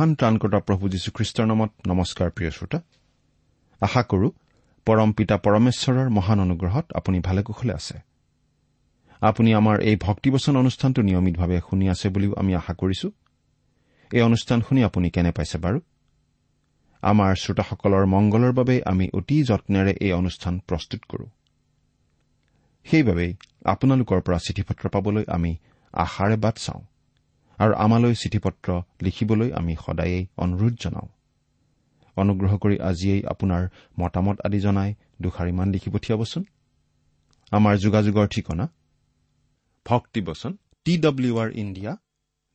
মহান ত্ৰাণকৰ্তা প্ৰভু যীশুখ্ৰীষ্টৰ নামত নমস্কাৰ প্ৰিয় শ্ৰোতা। আশা কৰো পৰম পিতা পৰমেশ্বৰৰ মহান অনুগ্ৰহত আপুনি ভালে কুশলে আছে। আপুনি আমাৰ এই ভক্তিবচন অনুষ্ঠানটো নিয়মিতভাৱে শুনি আছে বুলিও আমি আশা কৰিছো। এই অনুষ্ঠান শুনি আপুনি কেনে পাইছে বাৰু? আমাৰ শ্ৰোতাসকলৰ মংগলৰ বাবে আমি অতি যত্নেৰে এই অনুষ্ঠান প্ৰস্তুত কৰো। সেইবাবেই আপোনালোকৰ পৰা চিঠি পত্ৰ পাবলৈ আমি আশাৰে বাট চাওঁ। আৰু আমালৈ চিঠি পত্ৰ লিখিবলৈ আমি সদায়েই অনুৰোধ জনাওঁ। অনুগ্ৰহ কৰি আজিয়েই আপোনাৰ মতামত আদি জনাই দুষাৰিমান লিখি পঠিয়াবচোন। আমাৰ যোগাযোগৰ ঠিকনা ভক্তিবচন টি ডব্লিউ আৰ ইণ্ডিয়া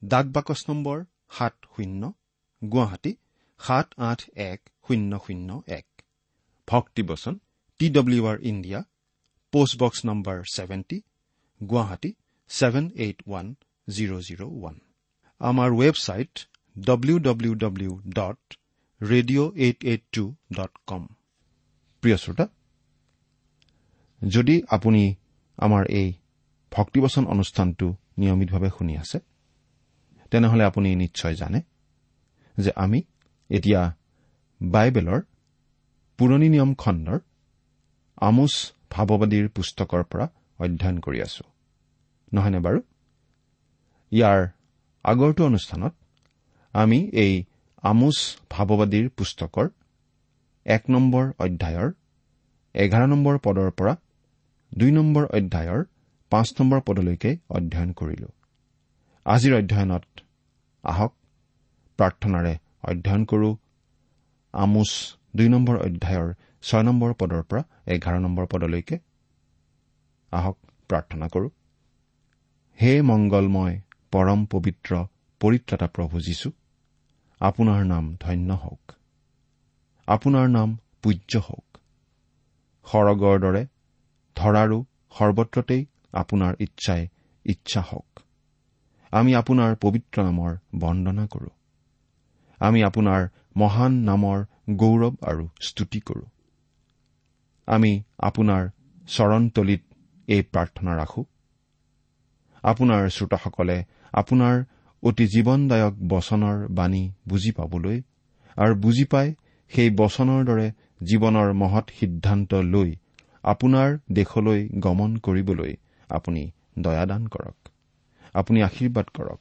ডাক বাকচ নম্বৰ সাত শূন্য গুৱাহাটী সাত আঠ এক শূন্য শূন্য এক। ভক্তিবচন T W R India post box number seventy Guwahati seven eight one zero' zero' one. আমাৰ website W W W dot radio' eight eight two dot com প্ৰিয় শ্ৰোতা যদি আপুনি আমাৰ এই ভক্তিবচন অনুষ্ঠানটো নিয়মিতভাৱে শুনি আছে তেনেহলে আপুনি নিশ্চয় জানে যে আমি এতিয়া বাইবেলৰ পুৰণি নিয়ম খণ্ডৰ আমোচ ভাৱবাদীৰ পুস্তকৰ পৰা অধ্যয়ন কৰি আছো। নহয়নে বাৰু? ইয়াৰ আগৰটো অনুষ্ঠানত আমি এই আমোচ ভাৱবাদীৰ পুস্তকৰ এক নম্বৰ অধ্যায়ৰ এঘাৰ নম্বৰ পদৰ পৰা দুই নম্বৰ অধ্যায়ৰ পাঁচ নম্বৰ পদলৈকে অধ্যয়ন কৰিলো। আজিৰ অধ্যয়নত আহক প্ৰাৰ্থনাৰে অধ্যয়ন কৰো। আমোচ দুই নম্বৰ অধ্যায়ৰ ছয় নম্বৰ পদৰ পৰা এঘাৰ নম্বৰ পদলৈকে আহক প্ৰাৰ্থনা কৰো। হে মংগলময় পৰম পবিত্ৰ পৰিত্ৰাতা প্ৰভু যীশু আপোনাৰ নাম ধন্য হওক। আপোনাৰ নাম পূজ্য হওক। সৰগৰ দৰে ধৰাৰো সৰ্বত্ৰতেই আপোনাৰ ইচ্ছাই ইচ্ছা হওক। আমি আপোনাৰ পবিত্ৰ নামৰ বন্দনা কৰো। আমি আপোনাৰ মহান নামৰ গৌৰৱ আৰু স্তুতি কৰো। আমি আপোনাৰ চৰণতলিত এই প্ৰাৰ্থনা ৰাখো। আপোনাৰ শ্ৰোতাসকলে আপোনাৰ অতি জীৱনদায়ক বচনৰ বাণী বুজি পাবলৈ আৰু বুজি পাই সেই বচনৰ দৰে জীৱনৰ মহৎ সিদ্ধান্ত লৈ আপোনাৰ দেশলৈ গমন কৰিবলৈ আপুনি দয়াদান কৰক। আপুনি আশীৰ্বাদ কৰক।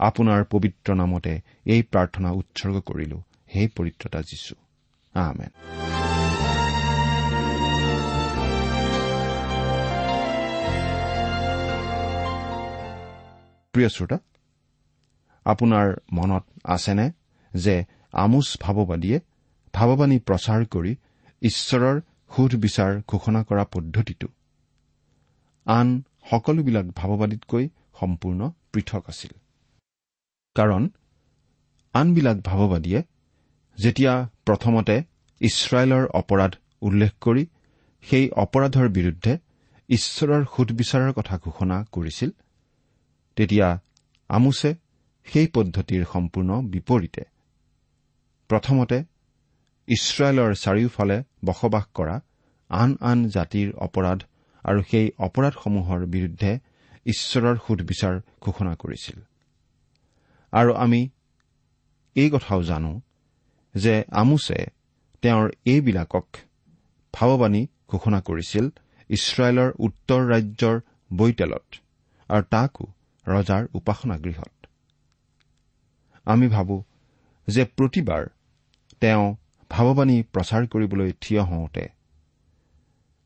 আপোনাৰ পবিত্ৰ নামতে এই প্ৰাৰ্থনা উৎসৰ্গ কৰিলো। হে পৰিত্ৰতা যীশু। আমেন। প্ৰিয় শ্ৰোতা আপোনাৰ মনত আছেনে যে আমোচ ভাৱবাদীয়ে ভাৱবাণী প্ৰচাৰ কৰি ঈশ্বৰৰ সুধ বিচাৰ ঘোষণা কৰা পদ্ধতিটো আন সকলোবিলাক ভাৱবাদীতকৈ সম্পূৰ্ণ পৃথক আছিল? কাৰণ আনবিলাক ভাৱবাদীয়ে যেতিয়া প্ৰথমতে ইছৰাইলৰ অপৰাধ উল্লেখ কৰি সেই অপৰাধৰ বিৰুদ্ধে ঈশ্বৰৰ সুধবিচাৰৰ কথা ঘোষণা কৰিছিল তেতিয়া আমোছে সেই পদ্ধতিৰ সম্পূৰ্ণ বিপৰীতে। প্ৰথমতে ইছৰাইলৰ চাৰিওফালে বসবাস কৰা আন আন জাতিৰ অপৰাধ আৰু সেই অপৰাধসমূহৰ বিৰুদ্ধে ঈশ্বৰৰ সুধবিচাৰ ঘোষণা কৰিছিল। আৰু আমি এই কথাও জানো যে আমোছে তেওঁৰ এইবিলাকক ভাৱবাণী ঘোষণা কৰিছিল ইছৰাইলৰ উত্তৰ ৰাজ্যৰ বৈতেলত আৰু তাকো ৰজাৰ উপাসনা গৃহত। আমি ভাবো যে প্ৰতিবাৰ তেওঁ ভাৱবাণী প্ৰচাৰ কৰিবলৈ থিয় হওঁতে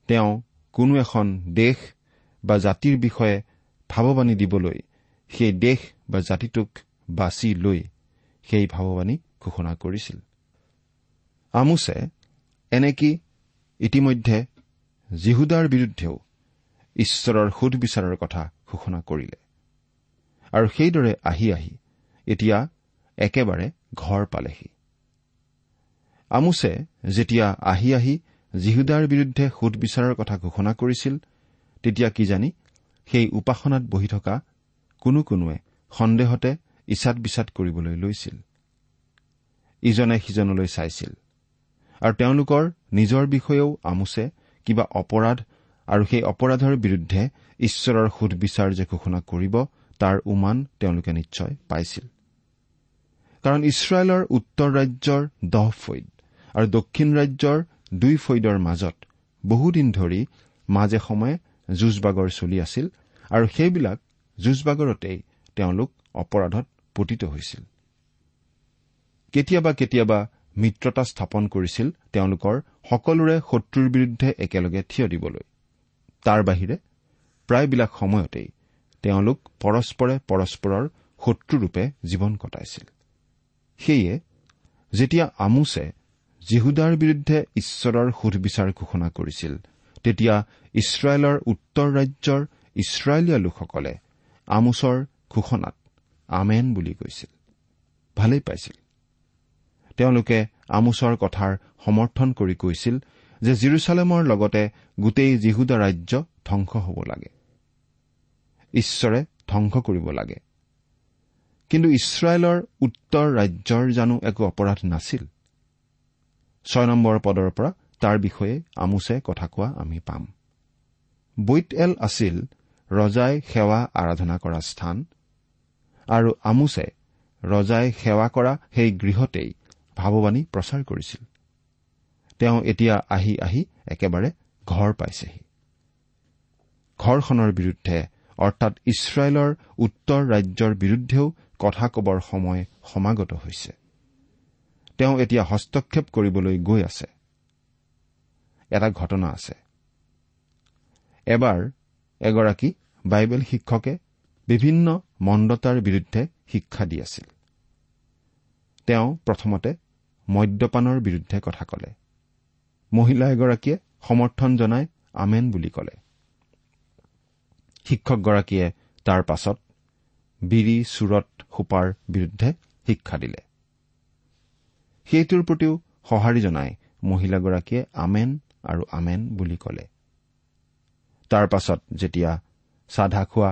তেওঁ কোনো এখন দেশ বা জাতিৰ বিষয়ে ভাৱবাণী দিবলৈ সেই দেশ বা জাতিটোক বাছি লৈ সেই ভাৱবাণী ঘোষণা কৰিছিল। আমোছে এনেকি ইতিমধ্যে জিহুদাৰ বিৰুদ্ধেও ঈশ্বৰৰ সুধবিচাৰৰ কথা ঘোষণা কৰিলে। আৰু সেইদৰে আহি আহি এতিয়া একেবাৰে ঘৰ পালেহি। আমোছে যেতিয়া আহি আহি জিহুদাৰ বিৰুদ্ধে সুধবিচাৰৰ কথা ঘোষণা কৰিছিল তেতিয়া কিজানি সেই উপাসনাত বহি থকা কোনো কোনোৱে সন্দেহতে ইচাদ বিচাদ কৰিবলৈ লৈছিল। ইজনে সিজনলৈ চাইছিল আৰু তেওঁলোকৰ নিজৰ বিষয়েও আমোছে কিবা অপৰাধ আৰু সেই অপৰাধৰ বিৰুদ্ধে ঈশ্বৰৰ সুধবিচাৰ যে ঘোষণা কৰিব তাৰ উমান তেওঁলোকে নিশ্চয় পাইছিল। কাৰণ ইছৰাইলৰ উত্তৰ ৰাজ্যৰ দহ ফৈদ আৰু দক্ষিণ ৰাজ্যৰ দুই ফৈদৰ মাজত বহুদিন ধৰি মাজে সময়ে যুঁজবাগৰ চলি আছিল আৰু সেইবিলাক যুঁজবাগৰতেই তেওঁলোক অপৰাধত পতিত হৈছিল। কেতিয়াবা কেতিয়াবা মিত্ৰতা স্থাপন কৰিছিল তেওঁলোকৰ সকলোৰে শত্ৰুৰ বিৰুদ্ধে একেলগে থিয় দিবলৈ। তাৰ বাহিৰে প্ৰায়বিলাক সময়তেই তেওঁলোক পৰস্পৰে পৰস্পৰৰ শত্ৰুৰূপে জীৱন কটাইছিল। সেয়ে যেতিয়া আমোছে জিহুদাৰ বিৰুদ্ধে ঈশ্বৰৰ সুধবিচাৰ ঘোষণা কৰিছিল তেতিয়া ইছৰাইলৰ উত্তৰ ৰাজ্যৰ ইছৰাইলীয়া লোকসকলে আমোচৰ ঘোষণাত আমেন বুলি কৈছিল। ভালেই পাইছিল। তেওঁলোকে আমোচৰ কথাৰ সমৰ্থন কৰি কৈছিল যে জিৰচালেমৰ লগতে গোটেই জিহুদা ৰাজ্য ধ্বংস হ'ব লাগে। ঈশ্বৰে ধ্বংস কৰিব লাগে। কিন্তু ইছৰাইলৰ উত্তৰ ৰাজ্যৰ জানো একো অপৰাধ নাছিল। ছয় নম্বৰ পদৰ পৰা তাৰ বিষয়ে আমোছে কথা কোৱা আমি পাম। বৈত এল আছিল ৰজাই সেৱা আৰাধনা কৰা স্থান আৰু আমোছে ৰজাই সেৱা কৰা সেই গৃহতেই ভাৱবাণী প্ৰচাৰ কৰিছিল। তেওঁ এতিয়া আহি আহি একেবাৰে ঘৰ পাইছেহি। ঘৰখনৰ বিৰুদ্ধে অৰ্থাৎ ইছৰাইলৰ উত্তৰ ৰাজ্যৰ বিৰুদ্ধেও কথা কবৰ সময় সমাগত হৈছে। তেওঁ এতিয়া হস্তক্ষেপ কৰিবলৈ গৈ আছে। এটা ঘটনা আছে। এবাৰ এগৰাকী বাইবেল শিক্ষকে বিভিন্ন মন্দতাৰ বিৰুদ্ধে শিক্ষা দি আছিল। তেওঁ প্ৰথমতে মদ্যপানৰ বিৰুদ্ধে কথা কলে। মহিলা এগৰাকীয়ে সমৰ্থন জনাই আমেন বুলি কলে। শিক্ষকগৰাকীয়ে তাৰ পাছত বিৰি চুৰত সোপাৰ বিৰুদ্ধে শিক্ষা দিলে। সেইটোৰ প্ৰতিও সঁহাৰি জনাই মহিলাগৰাকীয়ে আমেন আৰু আমেন বুলি কলে। তাৰ পাছত যেতিয়া চাধা খোৱা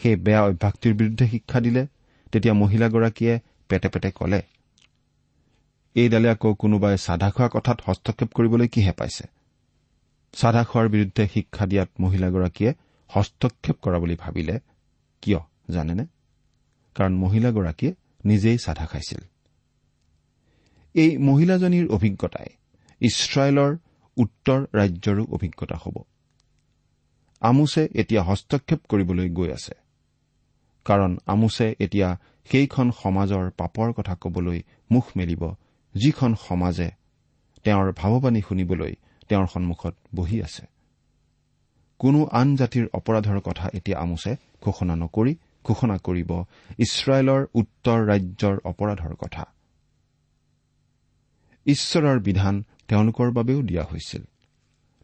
সেই বেয়া অভ্যাসটিৰ বিৰুদ্ধে শিক্ষা দিলে তেতিয়া মহিলাগৰাকীয়ে পেটে পেটে কলে এইডালে আকৌ কোনোবাই চাধা খোৱা কথাত হস্তক্ষেপ কৰিবলৈ কিহে পাইছে? চাধা খোৱাৰ বিৰুদ্ধে শিক্ষা দিয়াত মহিলাগৰাকীয়ে হস্তক্ষেপ কৰা বুলি ভাবিলে কিয় জানেনে? কাৰণ মহিলাগৰাকীয়ে নিজেই চাধা খাইছিল। এই মহিলাজনীৰ অভিজ্ঞতাই ইছৰাইলৰ উত্তৰ ৰাজ্যৰো অভিজ্ঞতা হ'ব। আমোছে এতিয়া হস্তক্ষেপ কৰিবলৈ গৈ আছে। কাৰণ আমোছে এতিয়া সেইখন সমাজৰ পাপৰ কথা কবলৈ মুখ মেলিব যিখন সমাজে তেওঁৰ ভাৱবাণী শুনিবলৈ তেওঁৰ সন্মুখত বহি আছে। কোনো আন জাতিৰ অপৰাধৰ কথা এতিয়া আমোছে ঘোষণা নকৰি ঘোষণা কৰিব ইছৰাইলৰ উত্তৰ ৰাজ্যৰ অপৰাধৰ কথা। ঈশ্বৰৰ বিধান তেওঁলোকৰ বাবেও দিয়া হৈছিল।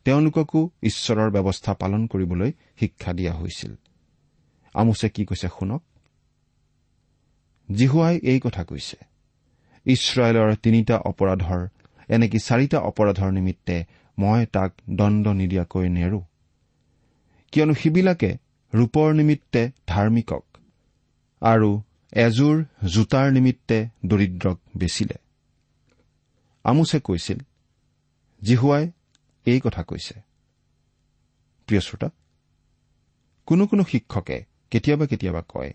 তেওঁলোককো ঈশ্বৰৰ ব্যৱস্থা পালন কৰিবলৈ শিক্ষা দিয়া হৈছিল। আমোছে কি কৈছে শুনক? জিহুৱাই এই কথা কৈছে ইছৰাইলৰ তিনিটা অপৰাধৰ এনেকি চাৰিটা অপৰাধৰ নিমিত্তে মই তাক দণ্ড নিদিয়াকৈ নেৰো। কিয়নো সিবিলাকে ৰূপৰ নিমিত্তে ধাৰ্মিকক আৰু এযোৰ জোতাৰ নিমিত্তে দৰিদ্ৰক বেচিলে। আমোছে কৈছিল জিহুৱাই এই কথা কৈছে। প্ৰিয় শ্ৰোতা কোনো কোনো শিক্ষকে কেতিয়াবা কেতিয়াবা কয়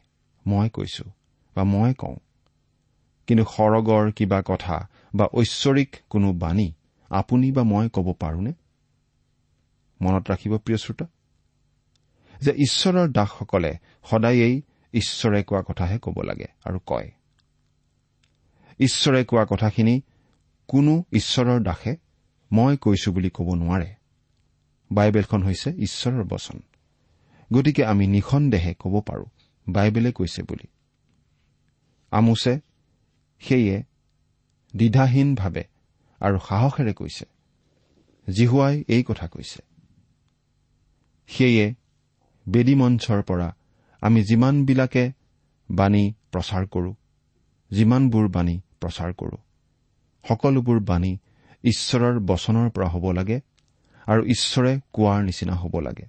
মই কৈছো বা মই কওঁ। কিন্তু সৰগৰ কিবা কথা বা ঐশ্বৰিক কোনো বাণী আপুনি বা মই ক'ব পাৰোনে? মনত ৰাখিব প্ৰিয় শ্ৰোতা যে ঈশ্বৰৰ দাসসকলে সদায়েই ঈশ্বৰে কোৱা কথাহে ক'ব লাগে আৰু কয়। ঈশ্বৰে কোৱা কথাখিনি কোনো ঈশ্বৰৰ দাসে মই কৈছো বুলি ক'ব নোৱাৰে। বাইবেলখন হৈছে ঈশ্বৰৰ বচন। গতিকে আমি নিঃসন্দেহে ক'ব পাৰো বাইবেলে কৈছে বুলি। আমোছে সেয়ে দ্বিধাহীনভাৱে আৰু সাহসেৰে কৈছে জিহুৱাই এই কথা কৈছে। সেয়ে বেদী মঞ্চৰ পৰা আমি যিমানবিলাকে বাণী প্ৰচাৰ কৰো যিমানবোৰ বাণী প্ৰচাৰ কৰো সকলোবোৰ বাণী ঈশ্বৰৰ বচনৰ পৰা হ'ব লাগে আৰু ঈশ্বৰে কোৱাৰ নিচিনা হ'ব লাগে।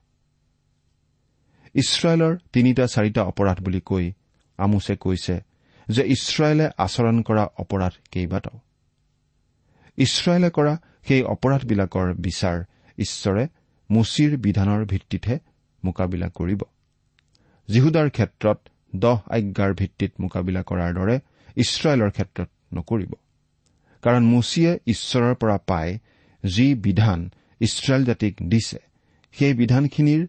ইছৰাইলৰ তিনিটা চাৰিটা অপৰাধ বুলি কৈ আমোছে কৈছে যে ইছৰাইলে আচৰণ কৰা অপৰাধ কেইবাটাও। ইছৰাইলে কৰা সেই অপৰাধবিলাকৰ বিচাৰ ঈশ্বৰে মুচিৰ বিধানৰ ভিত্তিতহে মোকাবিলা কৰিব। জিহুদাৰ ক্ষেত্ৰত দহ আজ্ঞাৰ ভিত্তিত মোকাবিলা কৰাৰ দৰে ইছৰাইলৰ ক্ষেত্ৰত নকৰিব। কাৰণ মুচিয়ে ঈশ্বৰৰ পৰা পাই যি বিধান ইছৰাইল জাতিক দিছে। সেই বিধানখিনিৰ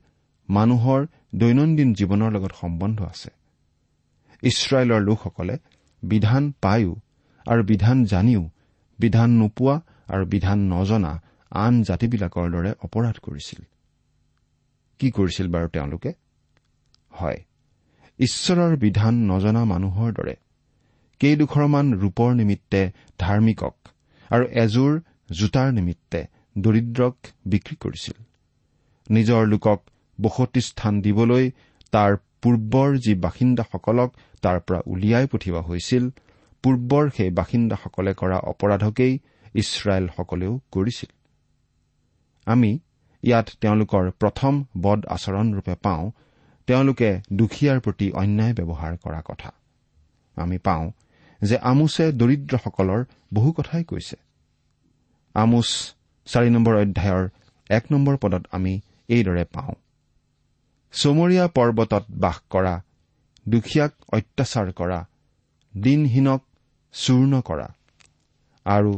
মানুহৰ দৈনন্দিন জীৱনৰ লগত সম্বন্ধ আছে। ইছৰাইলৰ লোকসকলে বিধান পায়ো আৰু বিধান জানিও বিধান নোপোৱা আৰু বিধান নজনা আন জাতিবিলাকৰ দৰে অপৰাধ কৰিছিল। কি কৰিছিল বাৰু তেওঁলোকে? হয়। ঈশ্বৰৰ বিধান নজনা মানুহৰ দৰে। কেইডোখৰমান ৰূপৰ নিমিত্তে ধাৰ্মিকক আৰু এযোৰ জোতাৰ নিমিত্তে দৰিদ্ৰক বিক্ৰী কৰিছিল। নিজৰ লোকক বসতি স্থান দিবলৈ তাৰ পূৰ্বৰ যি বাসিন্দাসকলক তাৰ পৰা উলিয়াই পঠিওৱা হৈছিল পূৰ্বৰ সেই বাসিন্দাসকলে কৰা অপৰাধকেই ইছৰাইলসকলেও কৰিছিল। আমি ইয়াত তেওঁলোকৰ প্ৰথম বদ আচৰণৰূপে পাওঁ তেওঁলোকে দুখীয়াৰ প্ৰতি অন্যায় ব্যৱহাৰ কৰা কথা। আমি পাওঁ যে আমোছে দৰিদ্ৰসকলৰ বহু কথাই কৈছে। আমোচ চাৰি নম্বৰ অধ্যায়ৰ এক নম্বৰ পদত আমি এইদৰে পাওঁ। চমৰীয়া পৰ্বতত বাস কৰা দুখীয়াক অত্যাচাৰ কৰা দিনহীনক চূৰ্ণ কৰা আৰু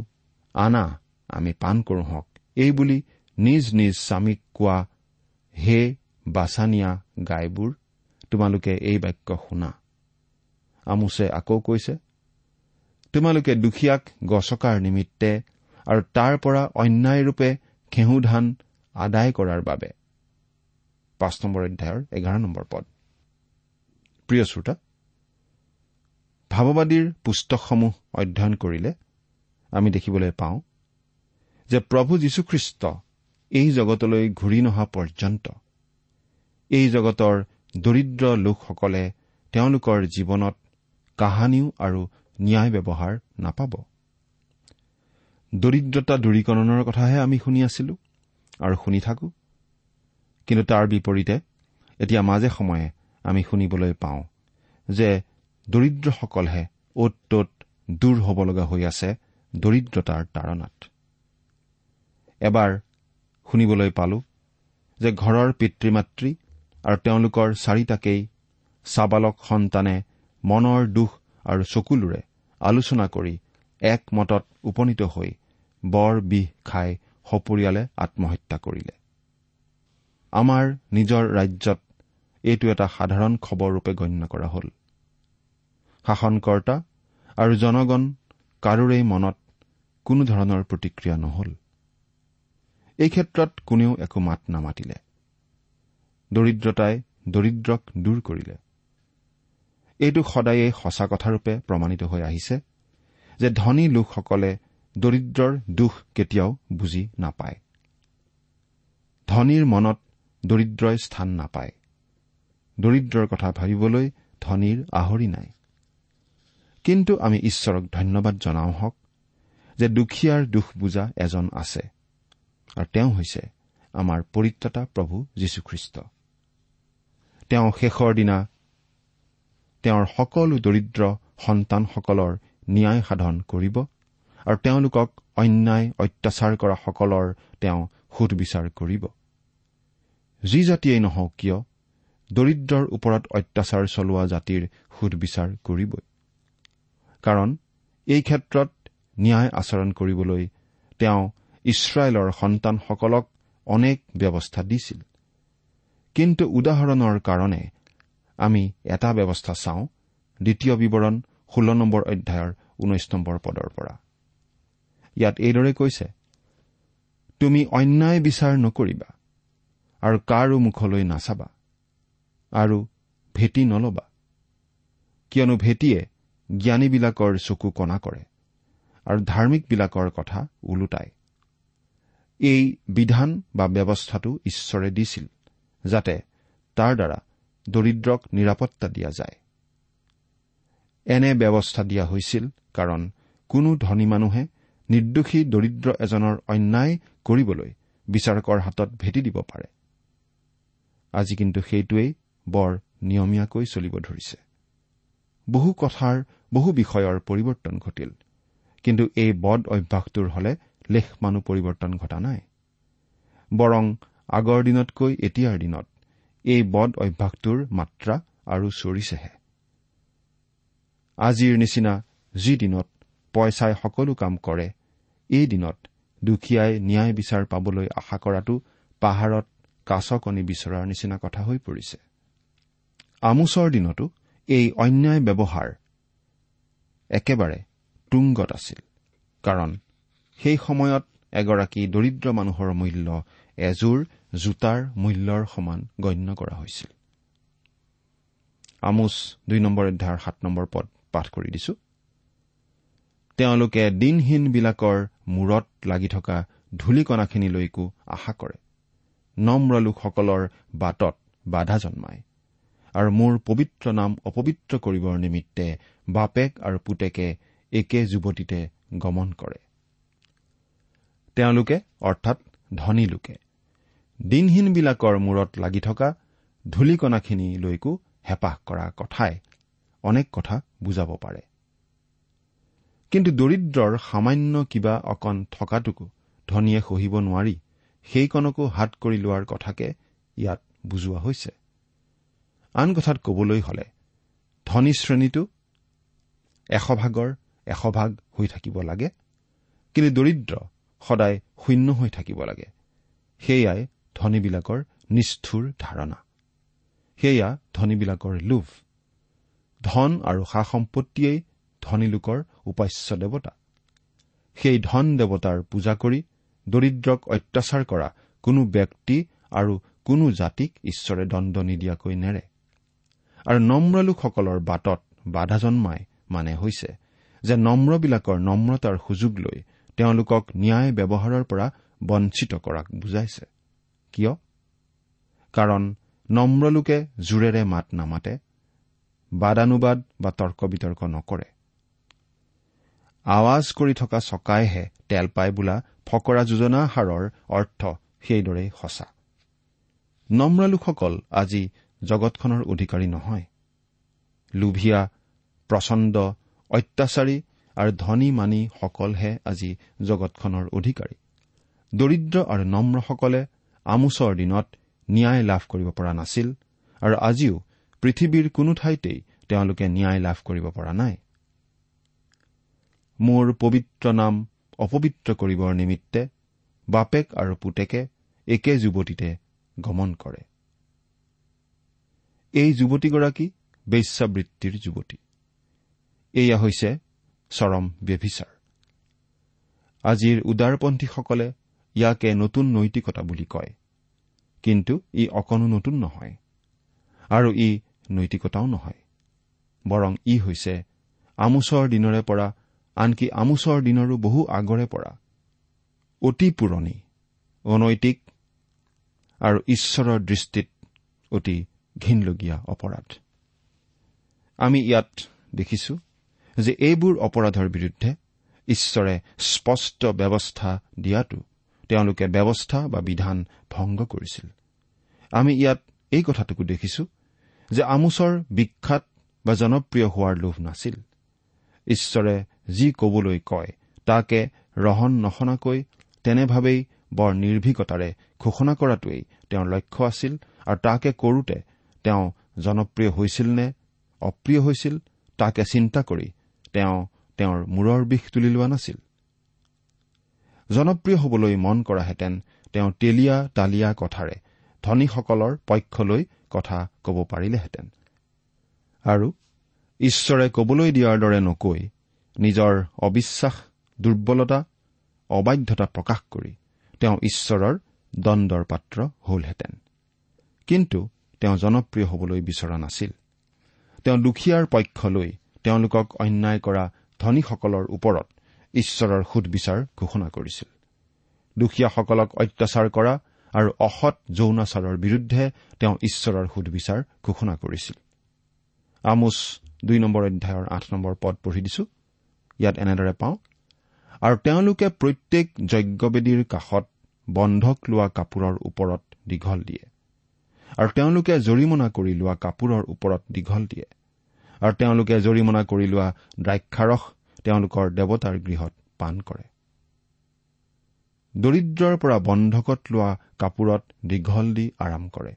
আনা আমি পাণ কৰো হওক এইবুলি নিজ নিজ স্বামীক কোৱা হে বাছানিয়া গাইবোৰ তোমালোকে এই বাক্য শুনা। আমোছে আকৌ কৈছে তোমালোকে দুখীয়াক গছকাৰ নিমিত্তে আৰু তাৰ পৰা অন্যায়ৰূপে ঘেঁহু ধান আদায় কৰাৰ বাবে। পাঁচ নম্বৰ অধ্যায়ৰ এঘাৰ নম্বৰ পদ। প্ৰিয় শ্ৰোতা ভাৱবাদীৰ পুস্তকসমূহ অধ্যয়ন কৰিলে আমি দেখিবলৈ পাওঁ যে প্ৰভু যীশুখ্ৰীষ্ট এই জগতলৈ ঘূৰি নহা পৰ্যন্ত। এই জগতৰ দৰিদ্ৰ লোকসকলে তেওঁলোকৰ জীৱনত কাহানিও আৰু ন্যায় ব্যৱহাৰ নাপাব। দৰিদ্ৰতা দূৰীকৰণৰ কথাহে আমি শুনি আছিলো আৰু শুনি থাকো। কিন্তু তাৰ বিপৰীতে এতিয়া মাজে সময়ে আমি শুনিবলৈ পাওঁ যে দৰিদ্ৰসকলহে অ'ত ত'ত দূৰ হ'ব লগা হৈ আছে দৰিদ্ৰতাৰ তাৰণাত। এবাৰ শুনিবলৈ পালো যে ঘৰৰ পিতৃ মাতৃ আৰু তেওঁলোকৰ চাৰিটাকেই চাবালক সন্তানে মনৰ দুখ আৰু চকুলোৰে আলোচনা কৰি একমতত উপনীত হৈ বৰ বিষ খাই সপৰিয়ালে আত্মহত্যা কৰিলে। আমাৰ নিজৰ ৰাজ্যত এইটো এটা সাধাৰণ খবৰৰূপে গণ্য কৰা হ'ল। শাসনকৰ্তা আৰু জনগণ কাৰোৰেই মনত কোনো ধৰণৰ প্ৰতিক্ৰিয়া নহল। এই ক্ষেত্ৰত কোনেও একো মাত নামাতিলে। দৰিদ্ৰতাই দৰিদ্ৰক দূৰ কৰিলে। এইটো সদায়েই সঁচা কথাৰূপে প্ৰমাণিত হৈ আহিছে যে ধনী লোকসকলে দৰিদ্ৰৰ দুখ কেতিয়াও বুজি নাপায়। ধনীৰ মনত দৰিদ্ৰই স্থান নাপায়। দৰিদ্ৰৰ কথা ভাবিবলৈ ধনীৰ আহৰি নাই। কিন্তু আমি ঈশ্বৰক ধন্যবাদ জনাওঁ হওক যে দুখীয়াৰ দুখ বুজা এজন আছে। আৰু তেওঁ হৈছে আমাৰ পৰিত্ৰতা প্ৰভু যীশুখ্ৰীষ্ট। তেওঁ শেষৰ দিনা তেওঁৰ সকলো দৰিদ্ৰ সন্তানসকলৰ ন্যায় সাধন কৰিব আৰু তেওঁলোকক অন্যায় অত্যাচাৰ কৰা সকলৰ তেওঁ সুধবিচাৰ কৰিব। যি জাতিয়েই নহওক কিয় দৰিদ্ৰৰ ওপৰত অত্যাচাৰ চলোৱা জাতিৰ সুধবিচাৰ কৰিবই। কাৰণ এই ক্ষেত্ৰত ন্যায় আচৰণ কৰিবলৈ তেওঁ ইছৰাইলৰ সন্তানসকলক অনেক ব্যৱস্থা দিছিল। কিন্তু উদাহৰণৰ কাৰণে আমি এটা ব্যৱস্থা চাওঁ দ্বিতীয় বিৱৰণ ষোল্ল নম্বৰ অধ্যায়ৰ ঊনৈশ নম্বৰ পদৰ পৰা। ইয়াত এইদৰে কৈছে তুমি অন্যায় বিচাৰ নকৰিবা আৰু কাৰো মুখলৈ নাচাবা আৰু ভেটি নলবা। কিয়নো ভেটিয়ে জ্ঞানীবিলাকৰ চকু কণা কৰে আৰু ধাৰ্মিকবিলাকৰ কথা ওলোটায়। এই বিধান বা ব্যৱস্থাটো ঈশ্বৰে দিছিল যাতে তাৰ দ্বাৰা দৰিদ্ৰক নিৰাপত্তা দিয়া যায়। এনে ব্যৱস্থা দিয়া হৈছিল কাৰণ কোনো ধনী মানুহে নিৰ্দোষী দৰিদ্ৰ এজনৰ অন্যায় কৰিবলৈ বিচাৰকৰ হাতত ভেটি দিব পাৰে। আজি কিন্তু সেইটোৱেই বৰ নিয়মীয়াকৈ চলিব ধৰিছে। বহু কথাৰ বহু বিষয়ৰ পৰিৱৰ্তন ঘটিল কিন্তু এই বদ অভ্যাসটোৰ হলে লেখ মানুহ পৰিৱৰ্তন ঘটা নাই। বৰং আগৰ দিনতকৈ এতিয়াৰ দিনত এই বদ অভ্যাসটোৰ মাত্ৰা আৰু চৰিছেহে আজিৰ নিচিনা যি দিনত পইচাই সকলো কাম কৰে এই দিনত দুখীয়াই ন্যায় বিচাৰ পাবলৈ আশা কৰাটো পাহাৰত কাছ কণী বিচৰাৰ নিচিনা কথা হৈ পৰিছে। আমোচৰ দিনতো এই অন্যায় ব্যৱহাৰ একেবাৰে তুংগত আছিল। কাৰণ সেই সময়ত এগৰাকী দৰিদ্ৰ মানুহৰ মূল্য এযোৰ জোতাৰ মূল্যৰ সমান গণ্য কৰা হৈছিল। আমোচ দুই নম্বৰ অধ্যায়ৰ সাত নম্বৰ পদ পাঠ কৰি দিছো। তেওঁলোকে দিনহীনবিলাকৰ মূৰত লাগি থকা ধূলিকণাখিনিলৈকো আশা কৰে। নম্ৰ লোকসকলৰ বাটত বাধা জন্মায় আৰু মোৰ পবিত্ৰ নাম অপবিত্ৰ কৰিবৰ নিমিত্তে বাপেক আৰু পুতেকে একে যুৱতীতে গমন কৰে। তেওঁলোকে অৰ্থাৎ ধনী লোকে দিনহীনবিলাকৰ মূৰত লাগি থকা ধূলিকণাখিনিলৈকো হেঁপাহ কৰা কথাই অনেক কথা বুজাব পাৰে। কিন্তু দৰিদ্ৰৰ সামান্য কিবা অকণ থকাটোকো ধনীয়ে সহিব নোৱাৰি সেইকণকো হাত কৰি লোৱাৰ কথাকে ইয়াত বুজোৱা হৈছে। আন কথাত কবলৈ হলে ধনী শ্ৰেণীটো এশভাগৰ এশভাগ হৈ থাকিব লাগে কিন্তু দৰিদ্ৰ সদায় শূন্য হৈ থাকিব লাগে। সেয়াই ধনীবিলাকৰ নিষ্ঠুৰ ধাৰণা। সেয়া ধনীবিলাকৰ লোভ। ধন আৰু সা সম্পত্তিয়েই ধনী লোকৰ উপাস্য দেৱতা। সেই ধন দেৱতাৰ পূজা কৰি দৰিদ্ৰক অত্যাচাৰ কৰা কোনো ব্যক্তি আৰু কোনো জাতিক ঈশ্বৰে দণ্ড নিদিয়াকৈ নেৰে। আৰু নম্ৰ লোকসকলৰ বাটত বাধা জন্মাই মানে হৈছে যে নম্ৰবিলাকৰ নম্ৰতাৰ সুযোগ লৈ তেওঁলোকক ন্যায় ব্যৱহাৰৰ পৰা বঞ্চিত কৰাক বুজাইছে। কিয়? কাৰণ নম্ৰলোকে জোৰেৰে মাত নামাতে বাদানুবাদ বা তৰ্ক বিতৰ্ক নকৰে। আৱাজ কৰি থকা চকাইহে তেল পায় বোলা ফকৰা যোজনা সাৰৰ অৰ্থ সেইদৰেই সঁচা। নম্ৰ লোকসকল আজি জগতখনৰ অধিকাৰী নহয়। লোভিয়া প্ৰচণ্ড অত্যাচাৰী আৰু ধনী মানি সকলহে আজি জগতখনৰ অধিকাৰী। দৰিদ্ৰ আৰু নম্ৰসকলে আমোচৰ দিনত ন্যায় লাভ কৰিব পৰা নাছিল আৰু আজিও পৃথিৱীৰ কোনো ঠাইতেই তেওঁলোকে ন্যায় লাভ কৰিব পৰা নাই। মোৰ পবিত্ৰ নাম অপবিত্ৰ কৰিবৰ নিমিত্তে বাপেক আৰু পুতেকে একে যুৱতীতে গমন কৰে। এই যুৱতীগৰাকী বেশ্যাবৃত্তিৰ যুৱতী। এয়া হৈছে চৰম ব্যভিচাৰ। আজিৰ উদাৰপন্থীসকলে ইয়াকে নতুন নৈতিকতা বুলি কয়। কিন্তু ই অকণো নতুন নহয়। আৰু ই নৈতিকতাও নহয়। বৰং ই হৈছে আমোচৰ দিনৰে পৰা আনকি আমোচৰ দিনৰো বহু আগৰে পৰা। অতি পুৰণি অনৈতিক আৰু ঈশ্বৰৰ দৃষ্টিত অতি ঘীনলগীয়া অপৰাধ। আমি ইয়াত দেখিছো যে এইবোৰ অপৰাধৰ বিৰুদ্ধে ঈশ্বৰে স্পষ্ট ব্যৱস্থা দিয়াটো তেওঁলোকে ব্যৱস্থা বা বিধান ভংগ কৰিছিল। আমি ইয়াত এই কথাটোকো দেখিছো যে আমোচৰ বিখ্যাত বা জনপ্ৰিয় হোৱাৰ লোভ নাছিল। ঈশ্বৰে যি কবলৈ কয় তাকে ৰহন নশনাকৈ তেনেভাৱেই বৰ নিৰ্ভীকতাৰে ঘোষণা কৰাটোৱেই তেওঁৰ লক্ষ্য আছিল আৰু তাকে কৰোতে তেওঁ জনপ্ৰিয় হৈছিল নে অপ্ৰিয় হৈছিল তাকে চিন্তা কৰি তেওঁ তেওঁৰ মূৰৰ বিষ তুলি লোৱা নাছিল। জনপ্ৰিয় হবলৈ মন কৰাহেঁতেন তেওঁ তেলীয়া তালিয়া কথাৰে ধনীসকলৰ পক্ষলৈ কথা কব পাৰিলেহেঁতেন। আৰু ঈশ্বৰে কবলৈ দিয়াৰ দৰে নকৈ নিজৰ অবিশ্বাস দুৰ্বলতা অবাধ্যতা প্ৰকাশ কৰি তেওঁ ঈশ্বৰৰ দণ্ডৰ পাত্ৰ হলহেঁতেন। কিন্তু তেওঁ জনপ্ৰিয় হবলৈ বিচৰা নাছিল। তেওঁ দুখীয়াৰ পক্ষ লৈ তেওঁলোকক অন্যায় কৰা ধনীসকলৰ ওপৰত ঈশ্বৰৰ সুদবিচাৰ ঘোষণা কৰিছিল। দুখীয়াসকলক অত্যাচাৰ কৰা আৰু অসৎ যৌনাচাৰৰ বিৰুদ্ধে তেওঁ ঈশ্বৰৰ সুদবিচাৰ ঘোষণা কৰিছিল। আমোচ দুই নম্বৰ অধ্যায়ৰ আঠ নম্বৰ পদ পঢ়ি দিছো। ইয়াত এনেদৰে পাওঁ আৰু তেওঁলোকে প্ৰত্যেক যজ্ঞবেদীৰ কাষত বন্ধক লোৱা কাপোৰৰ ওপৰত দীঘল দিয়ে আৰু তেওঁলোকে জৰিমনা কৰি লোৱা কাপোৰৰ ওপৰত দীঘল দিয়ে। আৰু তেওঁলোকে জৰিমনা কৰি লোৱা দ্ৰাক্ষাৰস তেওঁলোকৰ দেৱতাৰ গৃহত পান কৰে। দৰিদ্ৰৰ পৰা বন্ধকত লোৱা কাপোৰত দীঘল দি আৰাম কৰে।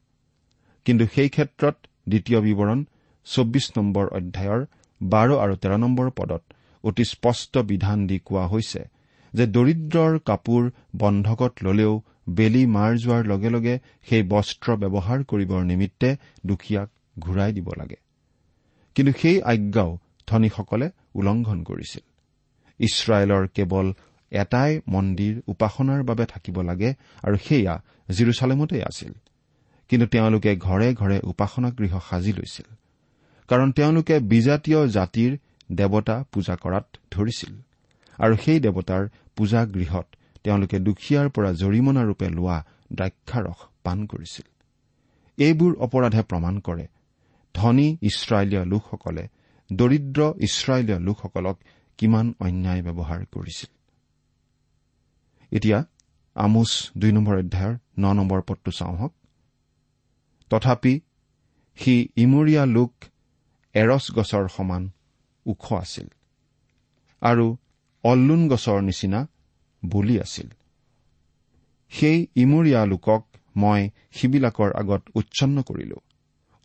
কিন্তু সেই ক্ষেত্ৰত দ্বিতীয় বিৱৰণ চৌব্বিছ নম্বৰ অধ্যায়ৰ বাৰ আৰু তেৰ নম্বৰ পদত অতি স্পষ্ট বিধান দি কোৱা হৈছে যে দৰিদ্ৰৰ কাপোৰ বন্ধকত ললেও বেলি মাৰ যোৱাৰ লগে লগে সেই বস্ত্ৰ ব্যৱহাৰ কৰিবৰ নিমিত্তে দুখীয়াক ঘূৰাই দিব লাগে। কিন্তু সেই আজ্ঞাও ধনীসকলে উলংঘন কৰিছিল। ইছৰাইলৰ কেৱল এটাই মন্দিৰ উপাসনাৰ বাবে থাকিব লাগে আৰু সেয়া জিৰচালেমতে আছিল। কিন্তু তেওঁলোকে ঘৰে ঘৰে উপাসনা গৃহ সাজি লৈছিল। কাৰণ তেওঁলোকে বিজাতীয় জাতিৰ দেৱতা পূজা কৰাত ধৰিছিল। আৰু সেই দেৱতাৰ পূজাগৃহত তেওঁলোকে দুখীয়াৰ পৰা জৰিমনাৰূপে লোৱা দ্ৰাক্ষাৰস পান কৰিছিল। এইবোৰ অপৰাধে প্ৰমাণ কৰে ধনী ইছৰাইলীয় লোকসকলে দৰিদ্ৰ ইছৰাইলীয় লোকসকলক কিমান অন্যায় ব্যৱহাৰ কৰিছিল। এতিয়া আমোচ দুই নম্বৰ অধ্যায়ৰ ন নম্বৰ পদটো চাওঁ হওক তথাপি সি ইমূৰীয়া লোক এৰছ গছৰ সমান ওখ আছিল আৰু অল্লুন গছৰ নিচিনা বলি আছিল। সেই ইমূৰীয়া লোকক মই সিবিলাকৰ আগত উচ্ছন্ন কৰিলো।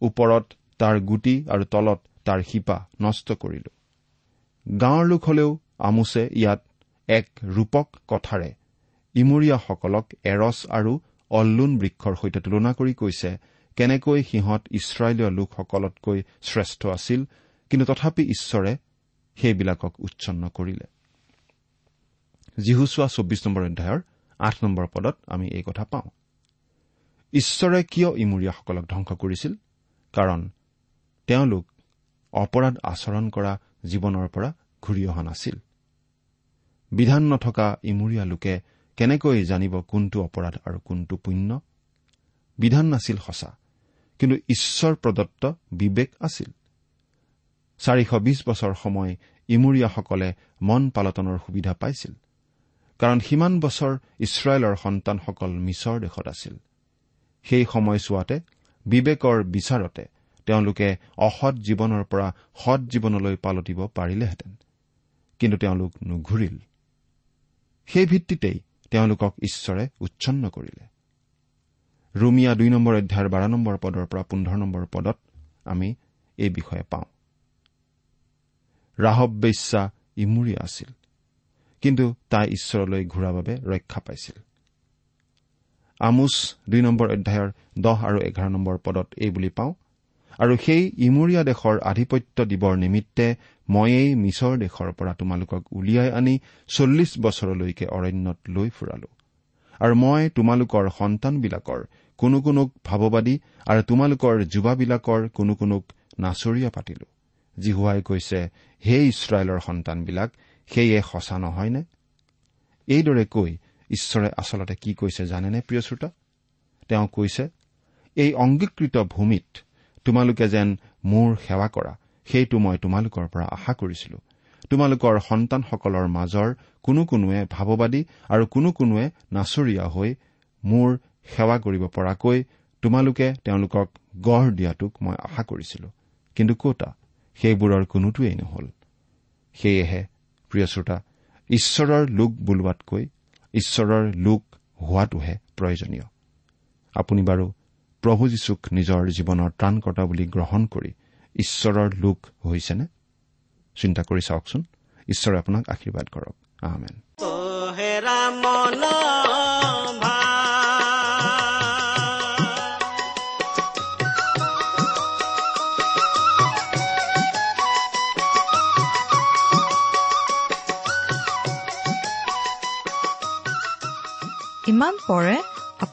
ওপৰত তাৰ গুটি আৰু তলত তাৰ শিপা নষ্ট কৰিলো। গাঁৱৰ লোক হলেও আমোছে ইয়াত এক ৰূপক কথাৰে। ইমূৰীয়াসকলক এৰছ আৰু অল্লুন বৃক্ষৰ সৈতে তুলনা কৰি কৈছে কেনেকৈ সিহঁত ইছৰাইলীয় লোকসকলতকৈ শ্ৰেষ্ঠ আছিল কিন্তু তথাপি ঈশ্বৰে সেইবিলাকক উচ্ছন্ন কৰিলে। যীহুচোৱা চৌব্বিছ নম্বৰ অধ্যায়ৰ আঠ নম্বৰ পদত আমি এই কথা পাওঁ। ঈশ্বৰে কিয় ইমূৰীয়াসকলক ধ্বংস কৰিছিল? কাৰণ তেওঁলোক অপৰাধ আচৰণ কৰা জীৱনৰ পৰা ঘূৰি অহা নাছিল। বিধান নথকা ইমূৰীয়া লোকে কেনেকৈ জানিব কোনটো অপৰাধ আৰু কোনটো পুণ্য? বিধান নাছিল সঁচা কিন্তু ঈশ্বৰ প্ৰদত্ত বিবেক আছিল। চাৰিশ বিছ বছৰ সময় ইমূৰীয়াসকলে মন পালটনৰ সুবিধা পাইছিল কাৰণ সিমান বছৰ ইছৰাইলৰ সন্তানসকল মিছৰ দেশত আছিল। সেই সময়ছোৱাতে বিবেকৰ বিচাৰতে তেওঁলোকে অসৎ জীৱনৰ পৰা সৎ জীৱনলৈ পালটিব পাৰিলেহেঁতেন। কিন্তু তেওঁলোক নুঘূৰিল। সেই ভিত্তিতেই তেওঁলোকক ঈশ্বৰে উচ্ছন্ন কৰিলে। ৰুমিয়া দুই নম্বৰ অধ্যায়ৰ বাৰ নম্বৰ পদৰ পৰা পোন্ধৰ নম্বৰ পদত আমি এই বিষয়ে পাওঁ। ৰাহব বেশ্যা ইমূৰীয়া আছিল কিন্তু তাই ঈশ্বৰলৈ ঘূৰাৰ বাবে ৰক্ষা পাইছিল। আমোচ দুই নম্বৰ অধ্যায়ৰ দহ আৰু এঘাৰ নম্বৰ পদত এই বুলি পাওঁ আৰু সেই ইমূৰীয়া দেশৰ আধিপত্য দিবৰ নিমিত্তে ময়েই মিছৰ দেশৰ পৰা তোমালোকক উলিয়াই আনি চল্লিছ বছৰলৈকে অৰণ্যত লৈ ফুৰালো। আৰু মই তোমালোকৰ সন্তানবিলাকৰ কোনো কোনোক ভাৱবাদী আৰু তোমালোকৰ যুৱাবিলাকৰ কোনো কোনোক নাচৰীয়া পাতিলো। জিহুৱাই কৈছে হে ইছৰাইলৰ সন্তানবিলাক সেয়ে সঁচা নহয়নে? এইদৰে কৈ ঈশ্বৰে আচলতে কি কৈছে জানেনে প্ৰিয় শ্ৰোতা? তেওঁ কৈছে এই অংগীকৃত ভূমিত তোমালোকে যেন মোৰ সেৱা কৰা সেইটো মই তোমালোকৰ পৰা আশা কৰিছিলো। তোমালোকৰ সন্তানসকলৰ মাজৰ কোনো কোনোৱে ভাৱবাদী আৰু কোনো কোনোৱে নাচৰীয়া হৈ মোৰ সেৱা কৰিব পৰাকৈ তোমালোকে তেওঁলোকক গঢ় দিয়াটোক মই আশা কৰিছিলো। কিন্তু কতা সেইবোৰৰ কোনোটোৱেই নহল। সেয়েহে প্ৰিয় শ্ৰোতা ঈশ্বৰৰ লোক বোলোৱাতকৈ ঈশ্বৰৰ লোক হোৱাটোহে প্ৰয়োজনীয়। আপুনি বাৰু প্ৰভু যীশুক নিজৰ জীৱনৰ ত্ৰাণকৰ্তা বুলি গ্ৰহণ কৰি ঈশ্বৰৰ লোক হৈছেনে? চিন্তা কৰি চাওকচোন। ঈশ্বৰে আপোনাক আশীৰ্বাদ কৰক। আহমেন ইমান পৰে